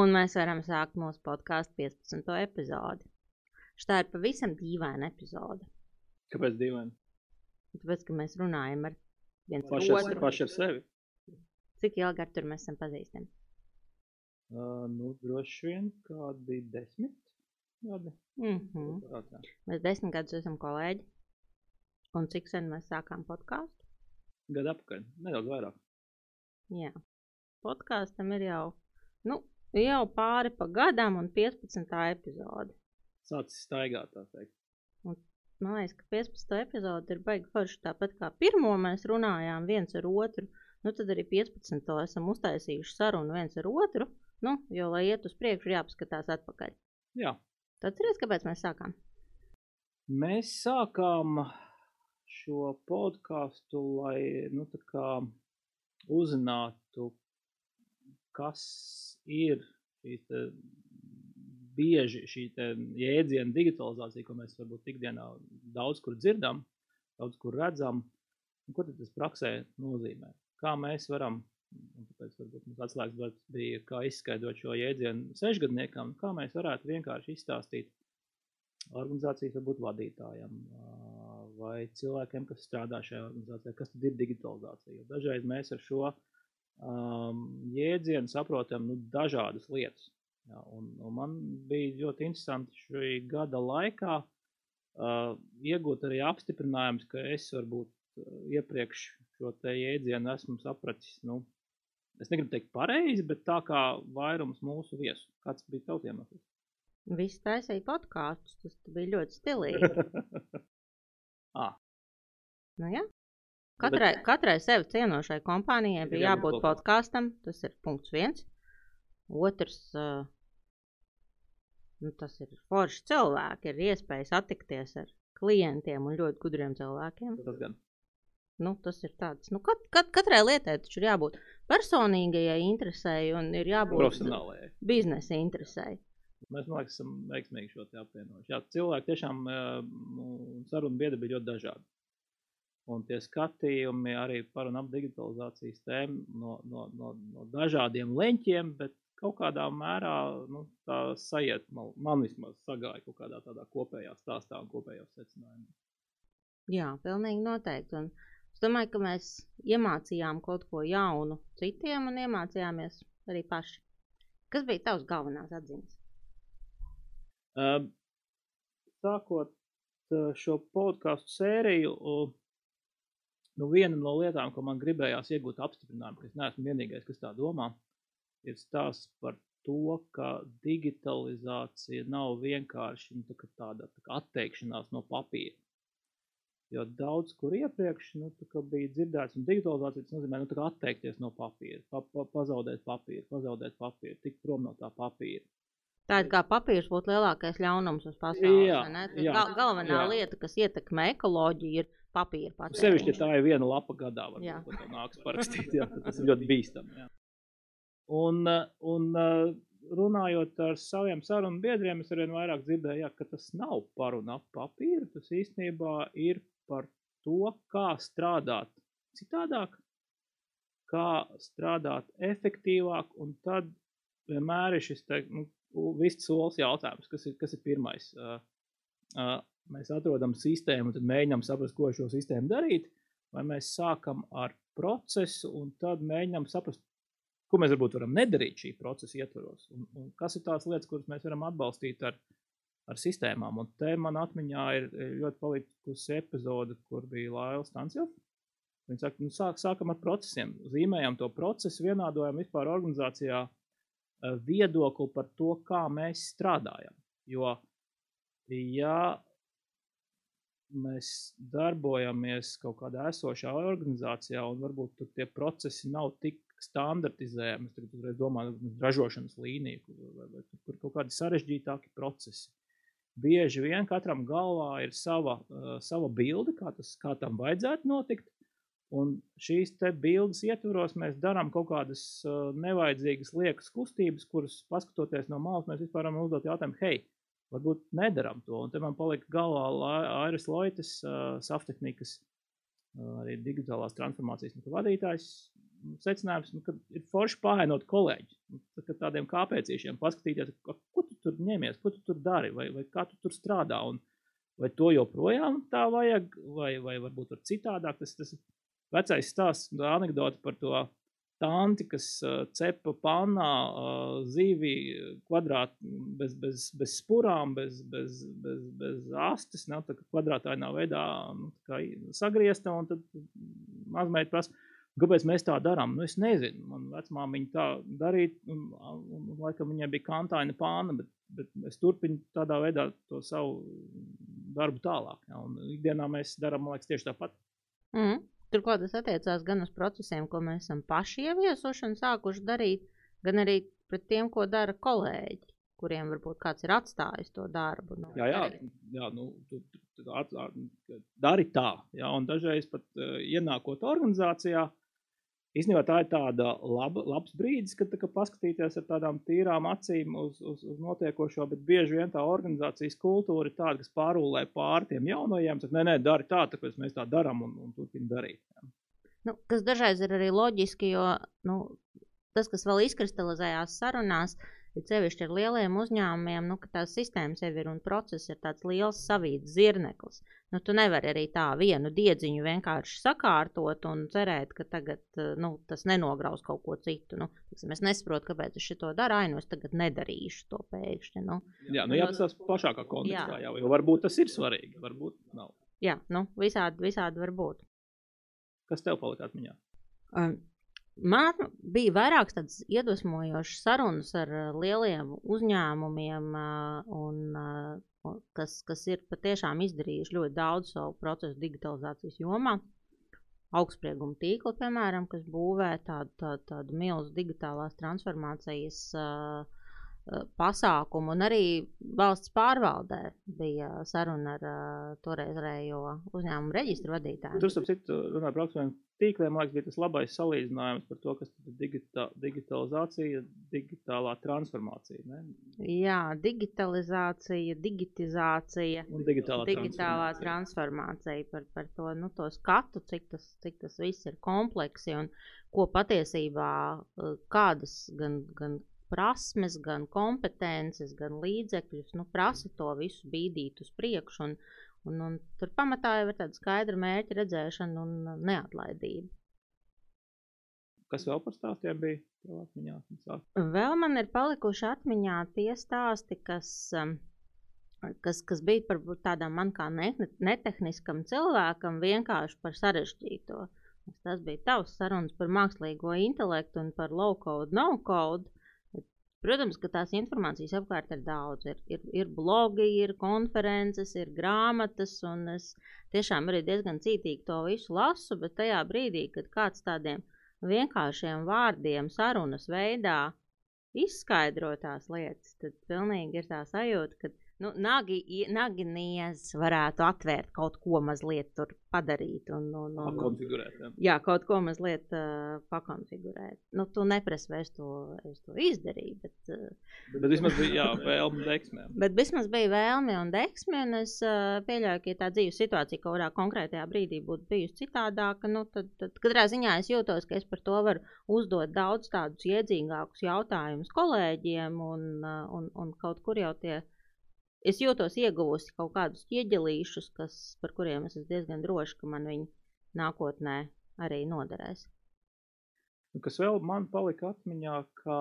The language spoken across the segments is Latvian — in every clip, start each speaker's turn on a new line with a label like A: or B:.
A: Un mēs varam sākt mūsu podkāstu 15. epizodi. Šī ir pavisam dīvaina epizode.
B: Kāpēc dīvaini?
A: Tāpēc, ka mēs runājam ar viens
B: Paši ar,
A: otru.
B: paši ar sevi.
A: Cik ilgi ar tur mēs esam pazīstami?
B: Uh, nu, droši vien kādi desmit gadi.
A: Mm -hmm.
B: Prātā.
A: Mēs desmit gadus esam kolēģi. Un cik sen mēs sākām podkāstu?
B: Gadu apakaļ, nedaudz vairāk.
A: Jā, podkāstam ir jau, nu, jau pāri pa gadam un 15. epizode.
B: Sācis staigāt, tā teikt.
A: Man liekas, ka 15. epizode ir baigi forši. Tāpat kā pirmo mēs runājām viens ar otru, nu tad arī 15. esam uztaisījuši sarunu viens ar otru. Nu, jo, lai iet uz priekšu, jāpaskatās atpakaļ.
B: Jā,
A: Tad atceries, kāpēc mēs sākām?
B: mēs sākām šo podkāstu, lai nu, tā kā uzzinātu, kas ir šīs te bieži šī te jēdziena digitalizācija, ko mēs varbūt ikdienā daudz kur dzirdam, daudz kur redzam. Ko tas praksē nozīmē? Kā mēs varam, un tāpēc varbūt mums atslēgas darbs bija, kā izskaidrot šo jēdzienu sešgadniekam, kā mēs varētu vienkārši izstāstīt organizācijas varbūt vadītājam ā, vai cilvēkiem, kas strādā šajā organizācijā, kas tad ir digitalizācija. Dažreiz mēs ar šo um, jēdzienu saprotam nu, dažādas lietas. Jā, un, un man bija ļoti interesanti šī gada laikā uh, iegūt arī apstiprinājums, ka es varbūt uh, iepriekš šo jēdzienu esmu sapratis, nu, es negribu teikt pareizi, bet tā kā vairums mūsu viesu. Kāds bija tavs iemesls?
A: Visi taisīja podkāstus, tas bija ļoti stilīgi.
B: ah,
A: Nu, jā. Katrai, katrai sevi cienošai kompānijai bija
B: jābūt
A: jābūt podkāstam. Tas ir punkts viens. Otrs, uh, nu, tas ir forši cilvēki. Ir iespēja satikties ar klientiem un ļoti gudriem cilvēkiem.
B: tas gan.
A: Nu, tas ir tāds, nu, kat, kat, katrai lietai taču ir jābūt personīgajai interesei un ir jābūt
B: Profesionālajai.
A: biznesa interesei.
B: Mēs, man liekas, esam veiksmīgi šo apvienojuši. Jā, cilvēki tiešām sarunu biedri bija ļoti dažādi. Un tie skatījumi arī par un ap digitalizācijas tēmu no, no, no, no dažādiem leņķiem, bet kaut kādā mērā nu, tā sajiet, man, man vismaz sagāja kaut kādā tādā kopējā stāstā un kopējos secinājumos.
A: Jā, pilnīgi noteikti. Un es domāju, ka mēs iemācījām kaut ko jaunu citiem un iemācījāmies arī paši. Kas bija tavs galvenās atziņas?
B: Uh, sākot šo podkāstu sēriju, nu viena no lietām, ko man gribējās iegūt apstiprinājumu, ka es neesmu vienīgais, kas tā domā, ir stāsts par to, ka digitalizācija nav vienkārši nu, tā tāda tā atteikšanās no papīra. Jo daudz kur iepriekš nu, bija dzirdēts, un digitalizācija tas nozīmē nu, atteikties no papīra, pa, pa, pazaudēt papīru, pazaudēt papīru, tikt prom no tā papīra.
A: Tā ir kā papīrs būtu lielākais ļaunums uz pasaules.
B: Jā, jā,
A: gal, galvenā
B: jā.
A: lieta, kas ietekmē ekoloģiju, ir papīra pats.
B: Sevišķi, ja tā ir viena lapa gadā, varbūt, tev nāks parakstīt, jā, tas ir ļoti bīstami. Jā. Un, un runājot ar saviem sarunu biedriem, es arvien vairāk dzirdēju, jā, ka tas nav par un ap papīru, tas īstenībā ir par to, kā strādāt citādāk, kā strādāt efektīvāk, un tad vienmēr ir šis, te, nu, viss solis jautājums, kas ir, kas ir pirmais. Uh, uh, mēs atrodam sistēmu, tad mēģinām saprast, ko ar šo sistēmu darīt, vai mēs sākam ar procesu un tad mēģinām saprast, ko mēs varbūt varam nedarīt šī procesa ietvaros, un, un kas ir tās lietas, kuras mēs varam atbalstīt ar, ar sistēmām. Un te man atmiņā ir ļoti palikusi epizode, kur bija Laila Stansjov. Viņa saka, nu, sāk, sākam ar procesiem, zīmējam to procesu, vienādojam vispār organizācijā eh, viedokli par to, kā mēs strādājam. Jo, ja mēs darbojamies kaut kādā esošā organizācijā, un varbūt tur tie procesi nav tik standartizējami, es tagad uzreiz domāju par ražošanas līniju, kur, vai, vai tur, kur kaut kādi sarežģītāki procesi. Bieži vien katram galvā ir sava, uh, sava bilde, kā, tas, kā tam vajadzētu notikt, un šīs bildes ietvaros mēs darām kaut kādas uh, nevajadzīgas liekas kustības, kuras, paskatoties no malas, mēs vispār varam uzdot jautājumu, hei, varbūt nedaram to. Un te man palika galvā Airis Loitas, uh, saftehnikas, uh, arī digitālās transformācijas nu, vadītājs. secinājums, nu, ka ir forši pārēnot kolēģi. Nu, tā, tādiem kāpēcīšiem paskatīties, ko tu tur ņemies, ko tu tur dari, vai, vai kā tu tur strādā. Un, vai to joprojām tā vajag, vai, vai varbūt tur citādāk. Tas, tas vecais stāsts, anekdote par to tanti, kas uh, cepa pannā uh, zīvi kvadrātā, bez, bez, bez spurām, bez, bez, bez, bez astes, nav tā kā kvadrātainā veidā nu, kā sagriezta, un tad mazmeita prasa, kāpēc mēs tā darām? Nu, es nezinu, man vecmāmiņa tā darīt, un, un, un laikam viņai bija kantaina pāna, bet, bet es turpinu tādā veidā to savu darbu tālāk, ja, un ikdienā mēs darām, man liekas, tieši tāpat.
A: Mm. Turklāt tas attiecās gan uz procesiem, ko mēs esam paši ieviesuši un sākuši darīt, gan arī pret tiem, ko dara kolēģi, kuriem varbūt kāds ir atstājis to darbu.
B: Nu, jā, jā, jā nu, tu, tu, tu at, dari tā, jā, un dažreiz pat uh, ienākot organizācijā, uh, Īstenībā tā ir tāda laba, labs brīdis, kad tā, paskatīties ar tādām tīrām acīm uz, uz, uz notiekošo, bet bieži vien tā organizācijas kultūra ir tāda, kas pārūlē pār tiem jaunajiem. Saka, nē, nē, dari tā, tāpēc mēs tā darām un, un turpinām darīt. Jā.
A: Nu, kas dažreiz ir arī loģiski, jo nu, tas, kas vēl izkristalizējās sarunās, ir Ir sevišķi ar lieliem uzņēmumiem, nu, ka tās sistēmas jau ir un process ir tāds liels savīts zirneklis. Nu, tu nevari arī tā vienu diedziņu vienkārši sakārtot un cerēt, ka tagad nu, tas nenograus kaut ko citu. Nu, tiksim, es nesaprotu, kāpēc es to daru, ai, nu es tagad nedarīšu to pēkšņi. Nu.
B: Jā, nu, jāapstāsta plašākā kontekstā, jā. jo varbūt tas ir svarīgi, varbūt nav.
A: Jā, nu, visādi, visādi var būt.
B: Kas tev palika atmiņā?
A: Um, Man bija vairākas tādas iedvesmojošas sarunas ar uh, lieliem uzņēmumiem, uh, un, uh, kas, kas ir patiešām izdarījuši ļoti daudz savu procesu digitalizācijas jomā. Augstsprieguma tīkla, piemēram, kas būvē tādu, tādu, tādu milzu digitālās transformācijas uh, pasākumu, un arī valsts pārvaldē bija saruna ar uh, toreizējo uzņēmumu reģistru vadītāju.
B: Tur, starp citu, runājot par augstsprieguma tīkliem, liekas, bija tas labais salīdzinājums par to, kas ir digita digitalizācija, digitālā transformācija. Ne?
A: Jā, digitalizācija, digitizācija
B: un digitālā,
A: digitālā transformācija. transformācija par, par to, nu, to skatu, cik tas, cik tas viss ir kompleksi un ko patiesībā kādas gan, gan prasmes, gan kompetences, gan līdzekļus, nu, prasa to visu bīdīt uz priekšu. Un, un, un tur pamatā jau ir tāda skaidra mērķa redzēšana un neatlaidība.
B: Kas vēl par stāstiem bija? Atmiņā,
A: vēl man ir palikuši atmiņā tie stāsti, kas, um, kas, kas bija par tādām man kā netehniskam cilvēkam vienkārši par sarežģīto. Tas bija tavs sarunas par mākslīgo intelektu un par low code, no code. Protams, ka tās informācijas apkārt ir daudz. Ir, ir, ir blogi, ir konferences, ir grāmatas, un es tiešām arī diezgan cītīgi to visu lasu, bet tajā brīdī, kad kāds tādiem vienkāršiem vārdiem sarunas veidā izskaidro tās lietas, tad pilnīgi ir tā sajūta, ka nu, nagi, naginies varētu atvērt kaut ko mazliet tur padarīt. Un, un, un,
B: pakonfigurēt. Jā.
A: jā, kaut ko mazliet uh, pakonfigurēt. Nu, tu neprasi vairs to, to izdarīt. Bet, uh,
B: bet, bet vismaz bija jā, vēlme un deksme.
A: Bet vismaz bija vēlme un deksme, un es uh, pieļauju, ka ja tā dzīves situācija kaut kādā konkrētajā brīdī būtu bijusi citādāka, nu, tad, tad katrā ziņā es jūtos, ka es par to varu uzdot daudz tādus iedzīgākus jautājumus kolēģiem, un, uh, un, un kaut kur jau tie es jūtos ieguvusi kaut kādus ieģelīšus, kas, par kuriem es esmu diezgan droši, ka man viņi nākotnē arī noderēs.
B: Kas vēl man palika atmiņā, ka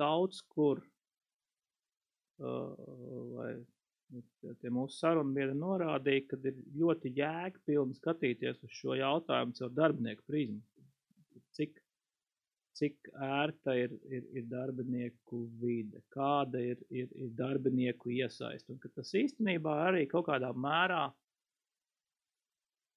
B: daudz kur, uh, vai tie mūsu sarunbiedri norādīja, ka ir ļoti jēgpilni skatīties uz šo jautājumu caur darbinieku prizmu. Cik ērta ir, ir, ir darbinieku vide, kāda ir, ir, ir darbinieku iesaist. Un tas īstenībā arī kaut kādā mērā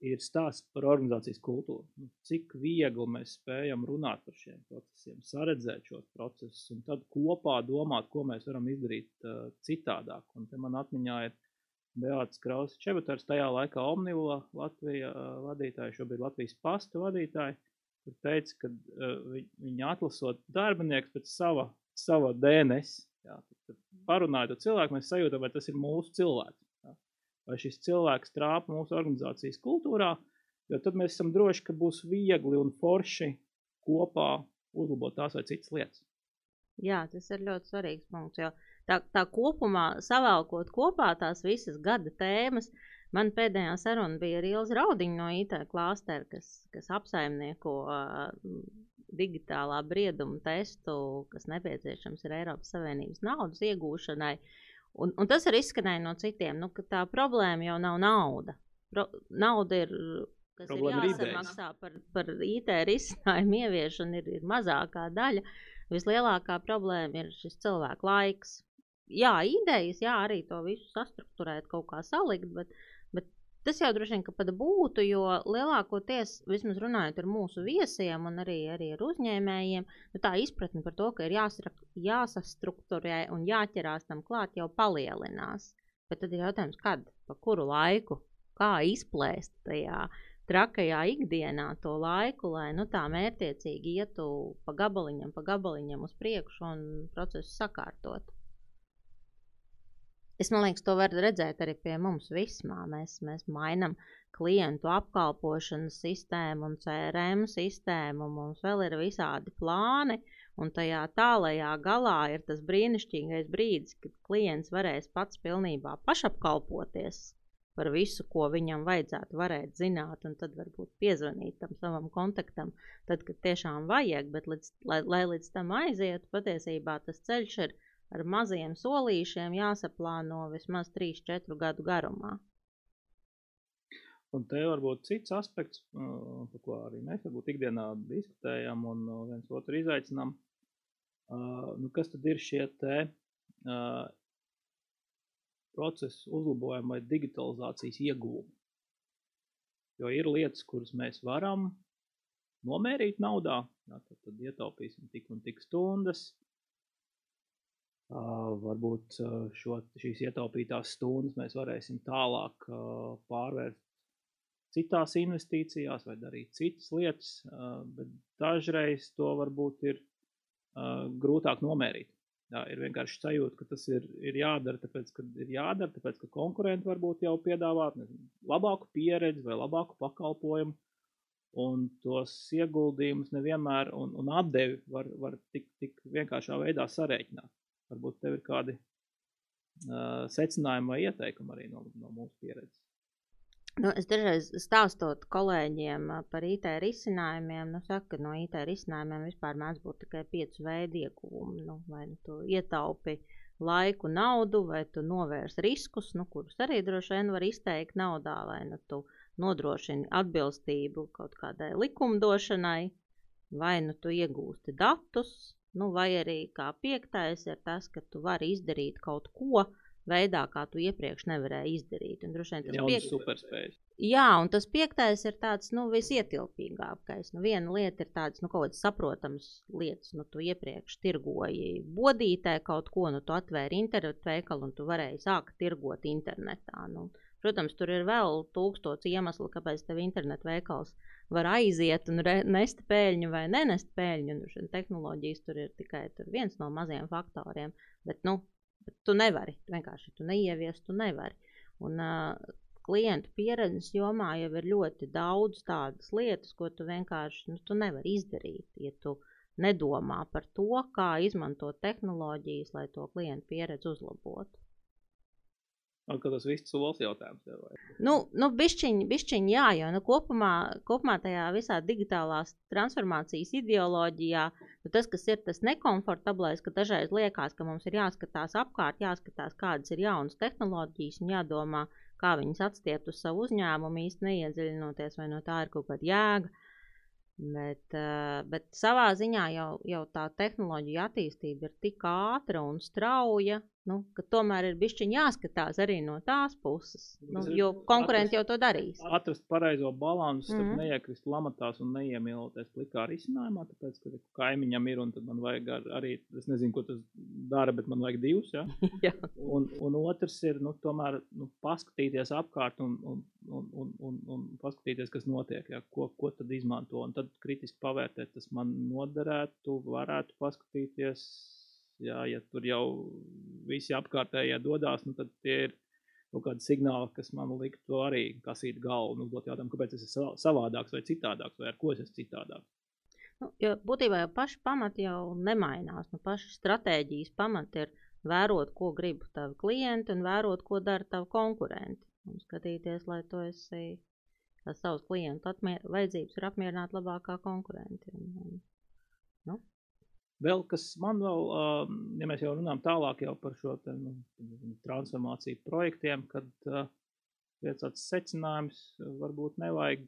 B: ir stāsts par organizācijas kultūru. Nu, cik viegli mēs spējam runāt par šiem procesiem, saredzēt šos procesus un tad kopā domāt, ko mēs varam izdarīt uh, citādāk. Un te man atmiņā ir Beāts Krausa Čebatars, tajā laikā Omnivula Latvija uh, vadītāja, šobrīd Latvijas pasta vadītāja kur teica, ka uh, viņi atlasot darbiniekus pēc sava, sava DNS. Jā, tad parunājot ar cilvēku, mēs sajūtam, vai tas ir mūsu cilvēks. Jā. Vai šis cilvēks trāpa mūsu organizācijas kultūrā, Jo tad mēs esam droši, ka būs viegli un forši kopā uzlabot tās vai citas lietas.
A: Jā, tas ir ļoti svarīgs punkts. Tā, tā kopumā savēlkot kopā tās visas gada tēmas, man pēdējā saruna bija ar Ilzi Raudiņu no IT klāstera, kas, kas apsaimnieko digitālā brieduma testu, kas nepieciešams ir Eiropas Savienības naudas iegūšanai. Un, un tas arī izskanēja no citiem, nu, ka tā problēma jau nav nauda. Pro, nauda ir kas
B: Problēma
A: ir
B: ir
A: jāsamaksā par, par IT risinājumu ieviešanu, ir, ir mazākā daļa. Vislielākā problēma ir šis cilvēku laiks. Jā, idejas, jā, arī to visu sastruktūrēt, kaut kā salikt, bet tas jau droši vien pat būtu, jo lielākoties, vismaz runājot ar mūsu viesiem un arī, arī ar uzņēmējiem, nu, tā izpratne par to, ka ir jāsra, jāsastruktūrē un jāķerās tam klāt, jau palielinās. Bet tad ir jautājums, kad, pa kuru laiku, kā izplēst tajā trakajā ikdienā to laiku, lai nu, tā mērķiecīgi ietu pa gabaliņam, pa gabaliņam uz priekšu un procesu sakārtot. Es domāju, to var redzēt arī pie mums vismā. Mēs, mēs mainām klientu apkalpošanas sistēmu un CRM sistēmu. Mums vēl ir visādi plāni, un tajā tālajā galā ir tas brīnišķīgais brīdis, kad klients varēs pats pilnībā pašapkalpoties par visu, ko viņam vajadzētu varēt zināt, un tad varbūt piezvanīt tam savam kontaktam, tad, kad tiešām vajag, bet līdz, lai, lai līdz tam aizietu, patiesībā tas ceļš ir ar maziem solīšiem jāsaplāno vismaz 3-4 gadu garumā.
B: Un te varbūt cits aspekts, uh, par ko arī mēs varbūt ikdienā diskutējam un uh, viens otru izaicinām. Uh, nu, kas tad ir šie te procesu uzlabojumi vai digitalizācijas iegūmi? Jo ir lietas, kuras mēs varam nomērīt naudā, tad, tad ietaupīsim tik un tik stundas. Varbūt šo, šīs ietaupītās stundas mēs varēsim tālāk pārvērst citās investīcijās vai darīt citas lietas, bet dažreiz to varbūt ir grūtāk nomērīt. Jā, ir vienkārši sajūta, ka tas ir, ir jādara, tāpēc, ka ir jādara, tāpēc, ka konkurenti varbūt jau piedāvā nezinu, labāku pieredzi vai labāku pakalpojumu, un tos ieguldījumus nevienmēr un, un atdevi var, var tik, tik vienkāršā veidā sarēķināt. Varbūt tev ir kādi uh, secinājumi vai ieteikumi arī no, no mūsu pieredzes.
A: Nu, es dažreiz stāstot kolēģiem par IT risinājumiem, nu, saku, ka no IT risinājumiem vispār mēdz būt tikai piecu veidu ieguvumi. Nu, vai nu tu ietaupi laiku, naudu, vai tu novērs riskus, nu, kurus arī droši vien var izteikt naudā, vai nu tu nodrošini atbilstību kaut kādai likumdošanai, vai nu tu iegūsti datus, nu, vai arī kā piektais ir tas, ka tu vari izdarīt kaut ko, veidā, kā tu iepriekš nevarēji izdarīt. Un, vien, tas
B: piek... superspējas.
A: Jā, un tas piektais ir tāds nu, visietilpīgākais. Nu, viena lieta ir tādas nu, kaut kādas saprotamas lietas. Nu, tu iepriekš tirgoji bodītē kaut ko, nu, tu atvēri internetu veikalu un tu varēji sākt tirgot internetā. Nu, protams, tur ir vēl tūkstots iemeslu, kāpēc tev internetu veikals var aiziet un nest pēļņu vai nenest pēļņu. Un, tehnoloģijas tur ir tikai tur viens no maziem faktoriem. Bet, nu, Bet tu nevari. Vienkārši tu neievies, tu nevari. Un, uh, klientu pieredzes jomā jau ir ļoti daudz tādas lietas, ko tu vienkārši nu, tu nevari izdarīt, ja tu nedomā par to, kā izmantot tehnoloģijas, lai to klientu pieredzi uzlabotu.
B: Un, ka tas viss ir valsts jautājums. Jā, vai?
A: nu, nu bišķiņ, bišķiņ, jā, jo nu, kopumā, kopumā tajā visā digitālās transformācijas ideoloģijā, nu, tas, kas ir tas nekomfortablais, ka dažreiz liekas, ka mums ir jāskatās apkārt, jāskatās, kādas ir jaunas tehnoloģijas un jādomā, kā viņas atstiet uz savu uzņēmumu, īsti neiedziļinoties, vai no tā ir kaut kāda jēga. Bet, uh, bet savā ziņā jau, jau tā tehnoloģija attīstība ir tik ātra un strauja, Nu, tomēr ir bijis jāskatās arī no tās puses, nu, jo konkurenti atrast, jau to darīs.
B: Atrast pareizo balansu, mm -hmm. neiekrist lamatās un neiemīloties plikā risinājumā, tāpēc, ka kaimiņam ir un tad man vajag ar, arī, es nezinu, ko tas dara, bet man vajag divus. Ja?
A: Jā.
B: un, un otrs ir, nu, tomēr nu, paskatīties apkārt un, un, un, un, un, un paskatīties, kas notiek, ja? ko, ko tad izmanto, un tad kritiski pavērtēt, tas man noderētu, varētu paskatīties Jā, ja tur jau visi apkārtējie dodas, nu, tad tie ir kaut kādi signāli, kas man liktu arī kasīt galvu un uzdot jautājumu, kāpēc es esmu savādāks vai citādāks, vai ar ko es esmu citādāks.
A: Nu, jo būtībā jau paši pamati jau nemainās. Nu, paši stratēģijas pamati ir vērot, ko grib tavi klienti un vērot, ko dara tavi konkurenti. Un skatīties, lai tu esi savus klientu vajadzības ir apmierināt labākā konkurenti. Un, un,
B: nu, Vēl kas man vēl, ja mēs jau runājam tālāk jau par šo te, nu, transformāciju projektiem, kad viens tāds secinājums varbūt nevajag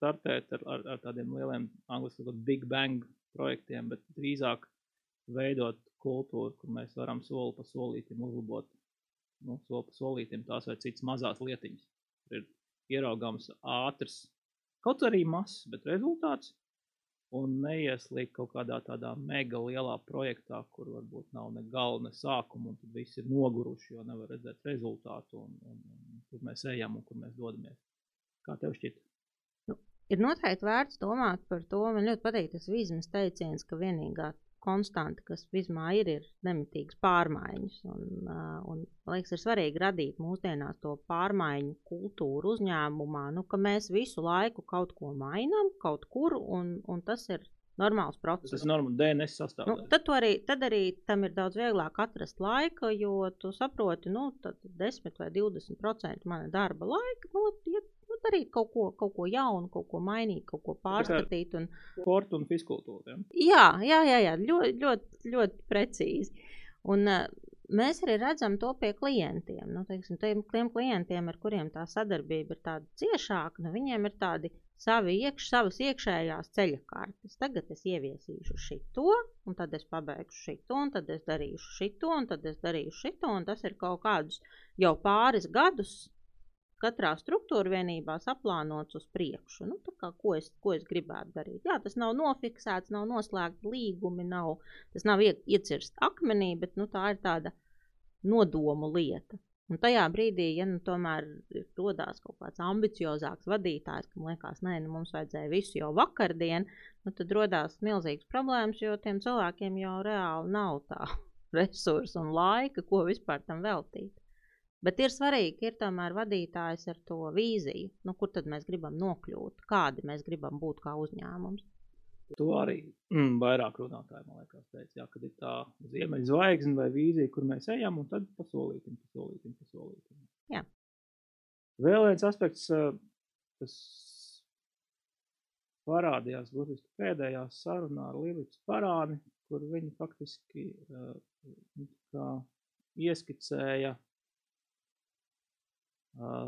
B: startēt ar, ar, ar tādiem lieliem angliski sakot big bang projektiem, bet drīzāk veidot kultūru, kur mēs varam soli pa solītim uzlabot, nu, soli pa solītim tās vai citas mazās lietiņas. Ir ieraugams ātrs, kaut arī mazs, bet rezultāts un neieslīgt kaut kādā tādā mega lielā projektā, kur varbūt nav ne gala, ne sākuma, un tad viss ir noguruši, jo nevar redzēt rezultātu, un, un, un kur mēs ejam un kur mēs dodamies. Kā tev šķiet?
A: Nu, ir noteikti vērts domāt par to. Man ļoti patīk tas vīzmas teiciens, ka vienīgā konstanta, kas vismā ir, ir nemitīgas pārmaiņas. Un, un, man liekas, ir svarīgi radīt mūsdienās to pārmaiņu kultūru uzņēmumā, nu, ka mēs visu laiku kaut ko mainām, kaut kur, un, un tas ir normāls process.
B: Tas ir normāls DNS sastāvdaļa.
A: Nu, tad, arī, tad arī tam ir daudz vieglāk atrast laika, jo tu saproti, nu, 10 vai 20% mana darba laika, nu, ja darīt kaut ko, kaut ko jaunu, kaut ko mainīt, kaut ko pārskatīt. Un...
B: Sporta un fiskultūra.
A: Ja? Jā, jā, jā, jā ļoti, ļoti, ļoti precīzi. Un, uh, mēs arī redzam to pie klientiem. Nu, teiksim, tiem, tiem klientiem, ar kuriem tā sadarbība ir tāda ciešāka, nu, viņiem ir tādi savi iekš, savas iekšējās ceļa kartes. Tagad es ieviesīšu šito, un tad es pabeigšu šito, un tad es darīšu šito, un tad es darīšu un tas ir kaut kādus jau pāris gadus katrā struktūra vienībā saplānots uz priekšu. Nu, kā, ko, es, ko es gribētu darīt? Jā, tas nav nofiksēts, nav noslēgts līgumi, nav, tas nav ie, iecirst akmenī, bet nu, tā ir tāda nodomu lieta. Un tajā brīdī, ja nu, tomēr radās kaut kāds ambiciozāks vadītājs, kam liekas, nē, nu, mums vajadzēja visu jau vakardien, nu, tad radās milzīgas problēmas, jo tiem cilvēkiem jau reāli nav tā resursa un laika, ko vispār tam veltīt. Bet ir svarīgi, ir tomēr vadītājs ar to vīziju, nu, kur tad mēs gribam nokļūt, kādi mēs gribam būt kā uzņēmums.
B: To arī mm, vairāk runātāji, man liekas, teica, jā, kad ir tā ziemeļzvaigzne vai vīzija, kur mēs ejam, un tad pasolītim, pasolītim, pasolītim.
A: Jā.
B: Vēl viens aspekts, kas parādījās burtiski pēdējā sarunā ar Lilitas parāni, kur viņi faktiski uh, ieskicēja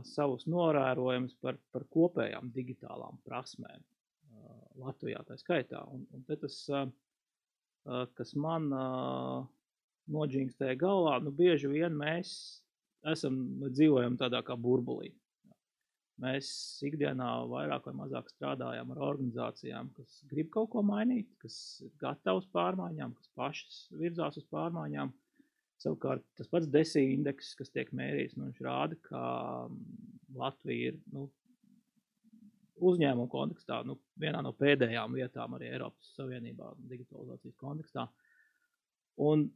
B: savus novērojumus par, par kopējām digitālām prasmēm Latvijā tā skaitā. Un, un tas, kas man noģingstēja galvā, nu bieži vien mēs esam, dzīvojam tādā kā burbulī. Mēs ikdienā vairāk vai mazāk strādājam ar organizācijām, kas grib kaut ko mainīt, kas ir gatavs pārmaiņām, kas pašas virzās uz pārmaiņām. Savukārt tas pats desīja indeks, kas tiek mērīts, nu, viņš rāda, ka mm, Latvija ir nu, uzņēmumu kontekstā nu, vienā no pēdējām vietām arī Eiropas Savienībā digitalizācijas kontekstā. Un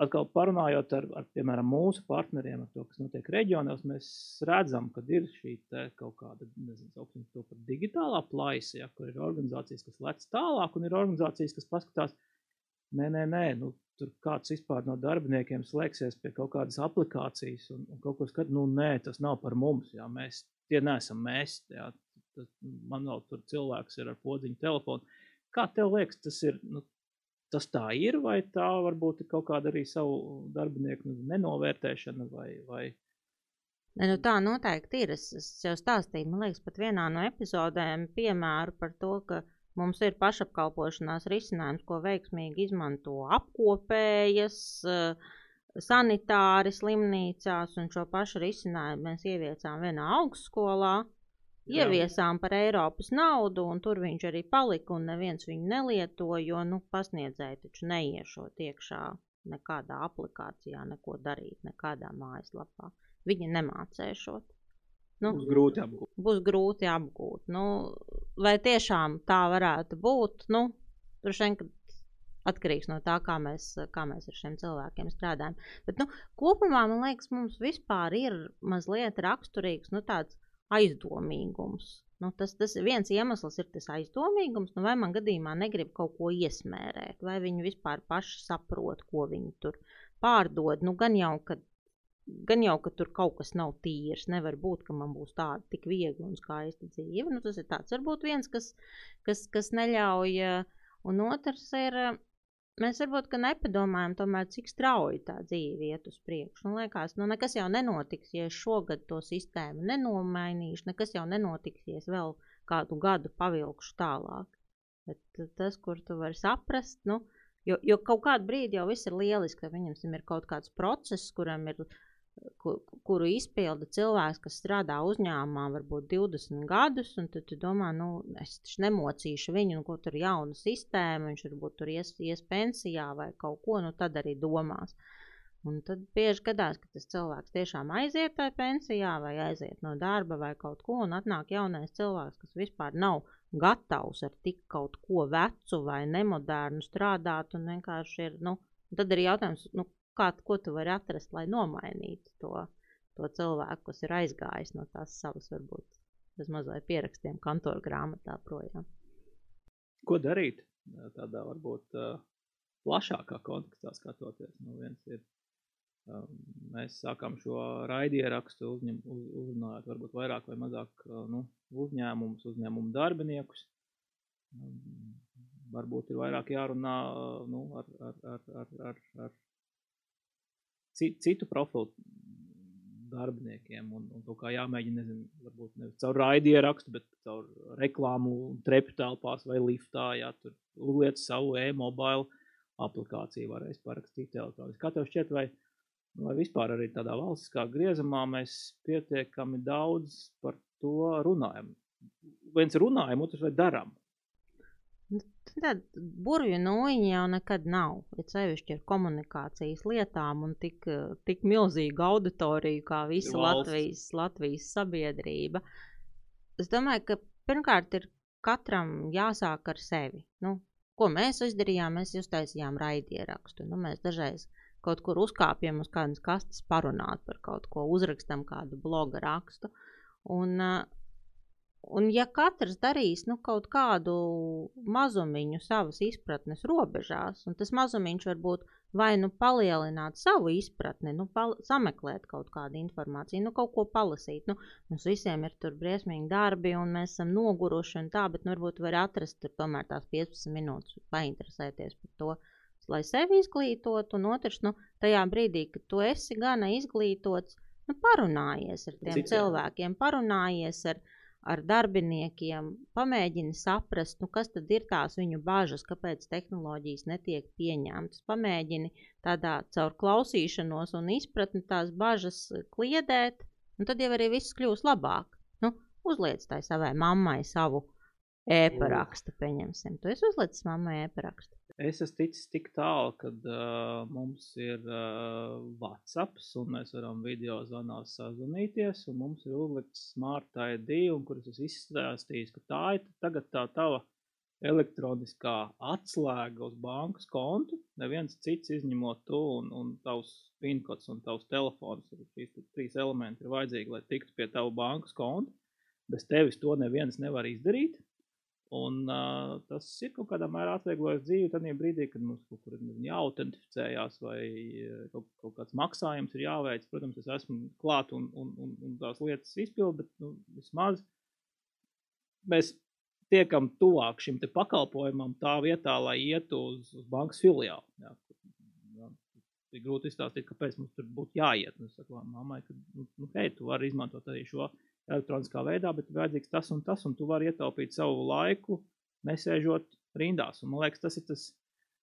B: atkal parunājot ar, ar piemēram, mūsu partneriem, ar to, kas notiek reģionos, mēs redzam, ka ir šī kaut kāda, nezinu, sauksim to par digitālā plaisa, ja, kur ir organizācijas, kas lec tālāk, un ir organizācijas, kas paskatās, nē, nē, nē, nu, tur kāds vispār no darbiniekiem slēgsies pie kaut kādas aplikācijas un, un kaut ko skat, nu nē, tas nav par mums, jā, mēs, tie neesam mēs, jā, tas, man vēl tur cilvēks ir ar podziņu telefonu. Kā tev liekas, tas ir, nu, tas tā ir, vai tā varbūt ir kaut kāda arī savu darbinieku nu, nenovērtēšana vai, vai
A: Ne, nu tā noteikti ir. Es, es jau stāstīju, man liekas, pat vienā no epizodēm piemēru par to, ka Mums ir pašapkalpošanās risinājums, ko veiksmīgi izmanto apkopējas, eh, sanitāri slimnīcās, un šo pašu risinājumu mēs ieviecām vienā augstskolā. Ieviesām par Eiropas naudu, un tur viņš arī palika, un neviens viņu nelieto, jo, nu, pasniedzēji taču neiešot iekšā nekādā aplikācijā, neko darīt, nekādā mājaslapā. Viņi nemācēšot.
B: Nu, būs grūti apgūt.
A: Būs grūti apgūt. Nu, vai tiešām tā varētu būt? Nu, droši vien, ka atkarīgs no tā, kā mēs, kā mēs ar šiem cilvēkiem strādājam. Bet, nu, kopumā man liekas, mums vispār ir mazliet raksturīgs nu, tāds aizdomīgums. Nu, tas, tas viens iemesls ir tas aizdomīgums, nu, vai man gadījumā negrib kaut ko iesmērēt, vai viņi vispār paši saprot, ko viņi tur pārdod. Nu, gan jau, ka gan jau, ka tur kaut kas nav tīrs. Nevar būt, ka man būs tāda tik viegla un skaista dzīve. Nu, tas ir tāds varbūt viens, kas, kas, kas neļauj. Un otrs ir, mēs varbūt nepadomājam, tomēr, cik strauji tā dzīve iet uz priekšu. Man liekas, nu, nekas jau nenotiks, ja es šogad to sistēmu nenomainīšu. Nekas jau nenotiks, ja es vēl kādu gadu pavilkšu tālāk. Bet tas, kur tu vari saprast, nu, jo, jo kaut kādu brīdi jau viss ir lieliski, ka viņam ir kaut kāds process, kuram ir kuru izpilda cilvēks, kas strādā uzņēmumā, varbūt 20 gadus, un tad tu domā, nu, es taču nemocīšu viņu, nu, ko tur jauna sistēma, viņš varbūt tur ies, ies pensijā vai kaut ko, nu, tad arī domās. Un tad bieži gadās, ka tas cilvēks tiešām aiziet tajā pensijā vai aiziet no darba vai kaut ko, un atnāk jaunais cilvēks, kas vispār nav gatavs ar tik kaut ko vecu vai nemodernu strādāt, un vienkārši ir, nu, tad arī jautājums, nu, kā, ko tu vari atrast, lai nomainītu to, to cilvēku, kas ir aizgājis no tās savas, varbūt, bez mazliet pierakstiem kantoru grāmatā projām.
B: Ko darīt? Tādā varbūt plašākā kontekstā skatoties. Nu, viens ir, mēs sākām šo raidierakstu uzņem, uz, uzrunājot varbūt vairāk vai mazāk nu, uzņēmumus, uzņēmumu darbiniekus. Varbūt ir vairāk jārunā nu, ar, ar, ar, ar, ar, ar citu profilu darbiniekiem. Un, un to kā jāmēģina, nezinu, varbūt nevis caur raidierakstu, bet caur reklāmu, trepu telpās vai liftā, ja tur uzliec savu e-mobile aplikāciju, varēs parakstīt elektroniski. Kā tev šķiet, vai, vai vispār arī tādā valstiskā griezumā mēs pietiekami daudz par to runājam? Viens runājam, otrs vai darām?
A: Tāda burvju nūjiņa jau nekad nav. Ir sevišķi ar komunikācijas lietām un tik, tik milzīgu auditoriju kā visa Latvijas, Latvijas sabiedrība. Es domāju, ka pirmkārt ir katram jāsāk ar sevi. Nu, ko mēs izdarījām? Mēs uztaisījām raidierakstu. Nu, mēs dažreiz kaut kur uzkāpjam uz kādas kastes parunāt par kaut ko, uzrakstam kādu bloga rakstu. Un, uh, Un, ja katrs darīs nu, kaut kādu mazumiņu savas izpratnes robežās, un tas mazumiņš var būt vai nu palielināt savu izpratni, nu, pal sameklēt kaut kādu informāciju, nu, kaut ko palasīt. Nu, mums visiem ir tur briesmīgi darbi, un mēs esam noguruši un tā, bet nu, varbūt var atrast tur tomēr tās 15 minūtes, painteresēties par to, lai sevi izglītotu, un otrs, nu, tajā brīdī, kad tu esi gana izglītots, nu, parunājies ar tiem Cik, cilvēkiem, parunājies ar viņiem ar darbiniekiem, pamēģini saprast, nu, kas tad ir tās viņu bažas, kāpēc tehnoloģijas netiek pieņemtas. Pamēģini tādā caur klausīšanos un izpratni tās bažas kliedēt, un tad jau arī viss kļūs labāk. Nu, uzliec tai savai mammai savu e-parakstu, pieņemsim. Tu esi uzlicis mammai e-parakstu.
B: Es esmu ticis tik tālu, ka uh, mums ir uh, WhatsApp, un mēs varam video zvanās sazvanīties. Mums ir uzlikts Smart ID, un kuras es izstāstīju, ka tā ir tagad tā tava elektroniskā atslēga uz bankas kontu. Neviens cits izņemot to un, un tavs pinkods un tavs telefons. Šīs trīs elementi ir vajadzīgi, lai tiktu pie tava bankas konta. Bez tevis to neviens nevar izdarīt. Un, uh, tas ir kaut kādā mērā atvieglojis dzīvi tajā brīdī, kad mums kaut kur jāautentificējās vai kaut, kaut kāds maksājums ir jāveic. Protams, es esmu klāt un, un, un, un tās lietas izpildu, bet nu, vismaz mēs tiekam tuvāk šim pakalpojumam tā vietā, lai ietu uz, uz bankas filiālu. Jā. Jā. Ir grūti izstāstīt, kāpēc mums tur būtu jāiet. Es saku, mammai, ka, nu, nu, hei, tu vari izmantot arī šo elektroniskā veidā, bet vajadzīgs tas un tas, un tu vari ietaupīt savu laiku, nesēžot rindās. Un, man liekas, tas ir tas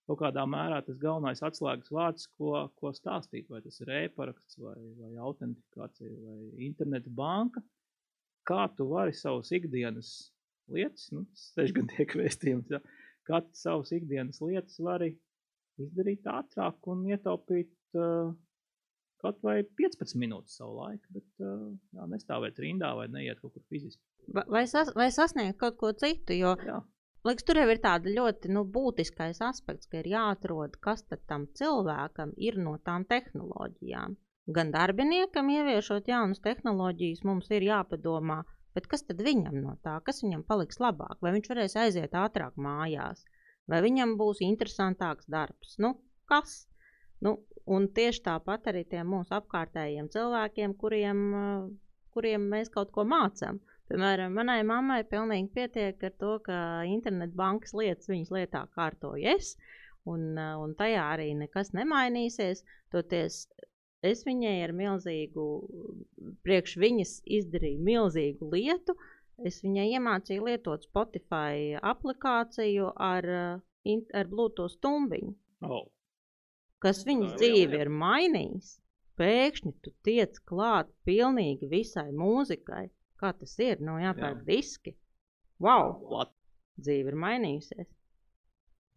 B: kaut kādā mērā tas galvenais atslēgas vārds, ko, ko stāstīt. Vai tas ir e-paraksts, vai, vai autentifikācija, vai interneta banka. Kā tu vari savus ikdienas lietas, nu, tas gan tiek vēstījums, ja, kā tu savus ikdienas lietas vari izdarīt ātrāk un ietaupīt uh, kaut vai 15 minūtes savu laiku, bet jā, nestāvēt rindā vai neiet kaut kur fiziski.
A: Vai, sas, vai sasniegt kaut ko citu, jo, jā. Liekas, tur jau ir tāda ļoti nu, būtiskais aspekts, ka ir jāatrod, kas tam cilvēkam ir no tām tehnoloģijām. Gan darbiniekam, ieviešot jaunas tehnoloģijas, mums ir jāpadomā, bet kas tad viņam no tā, kas viņam paliks labāk, vai viņš varēs aiziet ātrāk mājās, vai viņam būs interesantāks darbs. Nu, kas? Nu, un tieši tāpat arī tiem mūsu apkārtējiem cilvēkiem, kuriem, kuriem mēs kaut ko mācām. Piemēram, manai mammai pilnīgi pietiek ar to, ka internetbankas lietas viņas lietā kārtoju es, un, un tajā arī nekas nemainīsies. Toties es viņai ar milzīgu, priekš viņas izdarīju milzīgu lietu. Es viņai iemācīju lietot Spotify aplikāciju ar, ar Bluetooth stumbiņu.
B: Oh.
A: Kas viņas dzīvi ir mainījis. Pēkšņi tu tiec klāt pilnīgi visai mūzikai. Kā tas ir? Nav jāpērk Jā. diski. Wow!
B: What?
A: Dzīve ir mainījusies.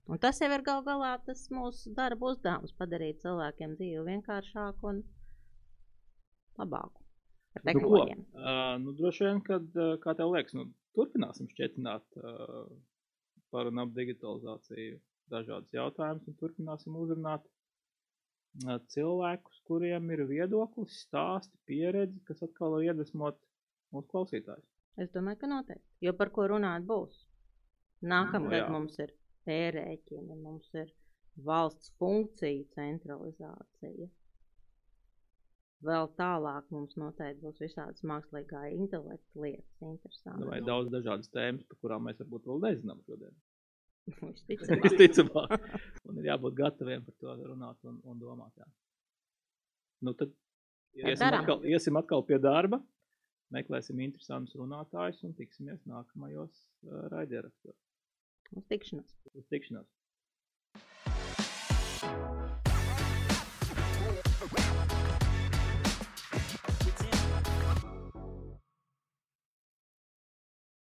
A: Un tas jau ir gal galā tas mūsu darba uzdevums - padarīt cilvēkiem dzīvi vienkāršāku un labāku.
B: Nu, uh, nu, droši vien, kad, uh, kā tev liekas, nu, turpināsim šķietināt uh, par un ap digitalizāciju dažādas jautājumas un turpināsim uzrunāt cilvēkus, kuriem ir viedoklis, stāsti, pieredzi, kas atkal var iedvesmot mūsu klausītājus?
A: Es domāju, ka noteikti. Jo par ko runāt būs. Nākamgad no, mums ir ērēķini, mums ir valsts funkciju centralizācija. Vēl tālāk mums noteikti būs visādas mākslīgā intelekta lietas, interesantas.
B: Vai daudz dažādas tēmas, par kurām mēs varbūt vēl nezinām šodien.
A: Visticamāk.
B: Visticamāk. un ir jābūt gataviem par to runāt un, un domāt. Jā. Nu tad iesim atkal, iesim atkal pie darba meklēsim interesantus runātājus un tiksimies nākamajos uh, raidījumos.
A: Uz tikšanos!
B: Uz tikšanos!